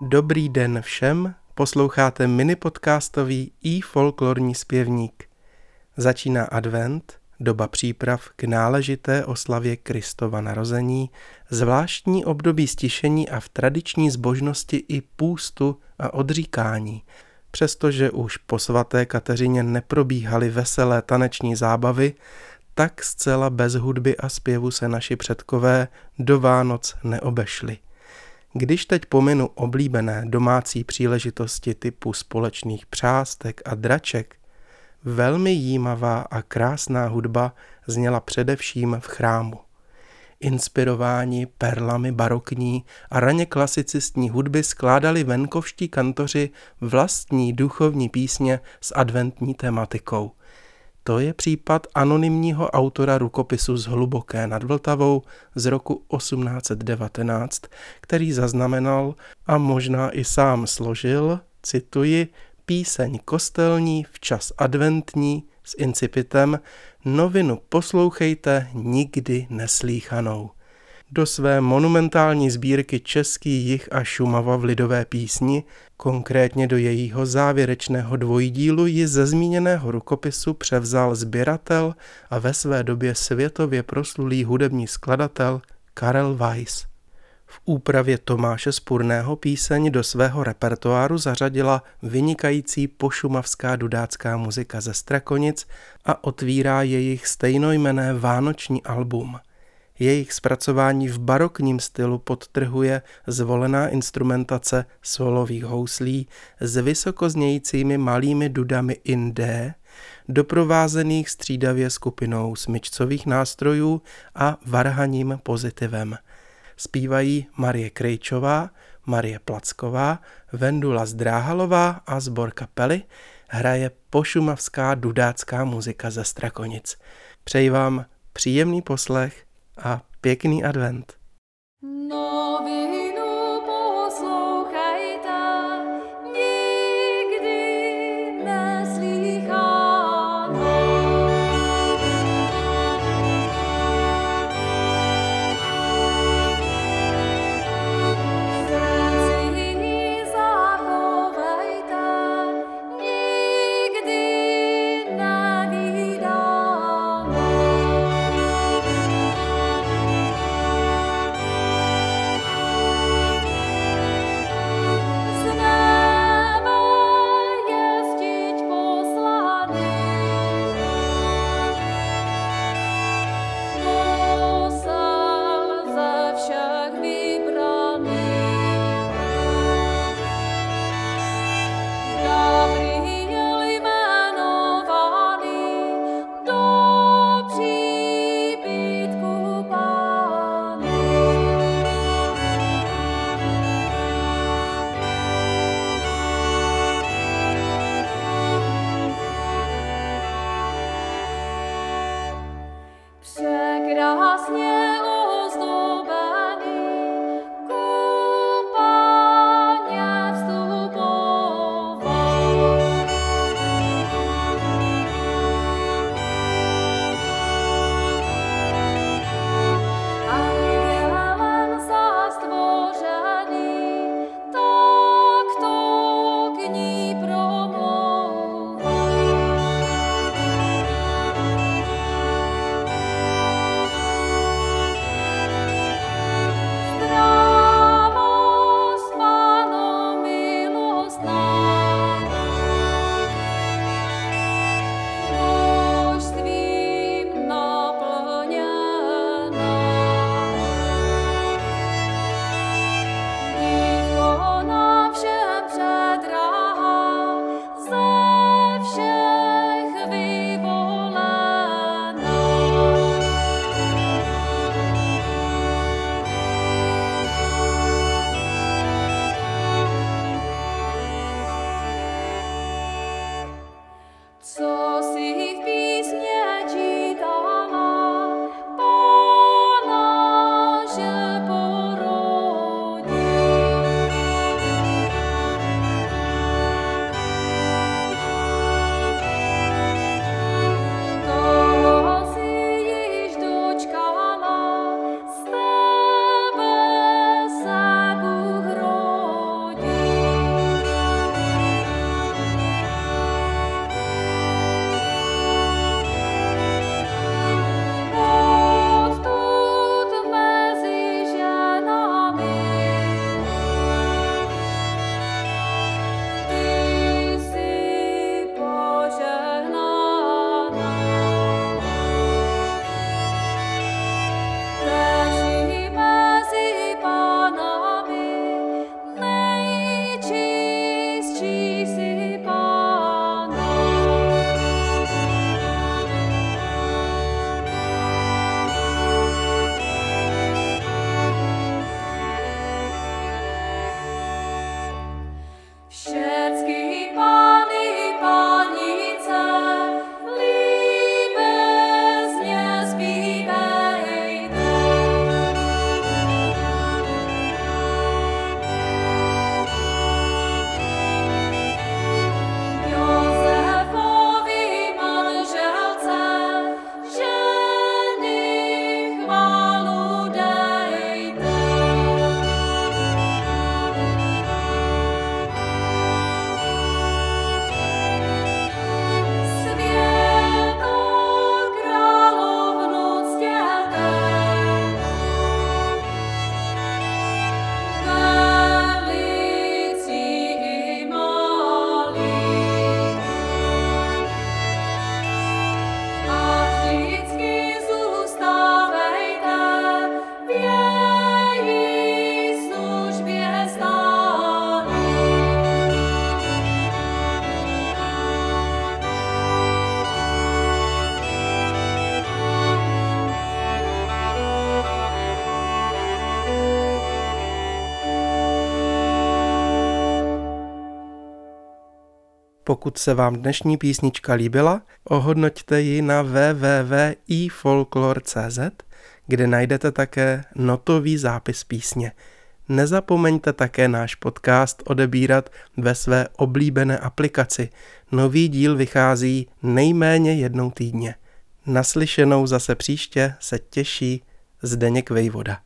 Dobrý den všem, posloucháte mini podcastový i folklorní zpěvník. Začíná advent, doba příprav k náležité oslavě Kristova narození, zvláštní období stišení a v tradiční zbožnosti i půstu a odříkání. Přestože už po svaté Kateřině neprobíhaly veselé taneční zábavy, tak zcela bez hudby a zpěvu se naši předkové do Vánoc neobešli. Když teď pominu oblíbené domácí příležitosti typu společných přástek a draček, velmi jímavá a krásná hudba zněla především v chrámu. Inspirováni perlami barokní a raně klasicistní hudby skládali venkovští kantoři vlastní duchovní písně s adventní tematikou – to je případ anonymního autora rukopisu z Hluboké nad Vltavou z roku 1819, který zaznamenal a možná i sám složil, cituji, píseň kostelní včas adventní s incipitem Novinu poslouchejte nikdy neslíchanou do své monumentální sbírky Český jich a Šumava v lidové písni, konkrétně do jejího závěrečného dvojdílu ji ze zmíněného rukopisu převzal sběratel a ve své době světově proslulý hudební skladatel Karel Weiss. V úpravě Tomáše Spurného píseň do svého repertoáru zařadila vynikající pošumavská dudácká muzika ze Strakonic a otvírá jejich stejnojmené vánoční album – jejich zpracování v barokním stylu podtrhuje zvolená instrumentace solových houslí s vysokoznějícími malými dudami in D, doprovázených střídavě skupinou smyčcových nástrojů a varhaním pozitivem. Zpívají Marie Krejčová, Marie Placková, Vendula Zdráhalová a zbor kapely, hraje pošumavská dudácká muzika ze Strakonic. Přeji vám příjemný poslech a pěkný advent. Pokud se vám dnešní písnička líbila, ohodnoťte ji na www.ifolklore.cz, kde najdete také notový zápis písně. Nezapomeňte také náš podcast odebírat ve své oblíbené aplikaci. Nový díl vychází nejméně jednou týdně. Naslyšenou zase příště se těší Zdeněk Vejvoda.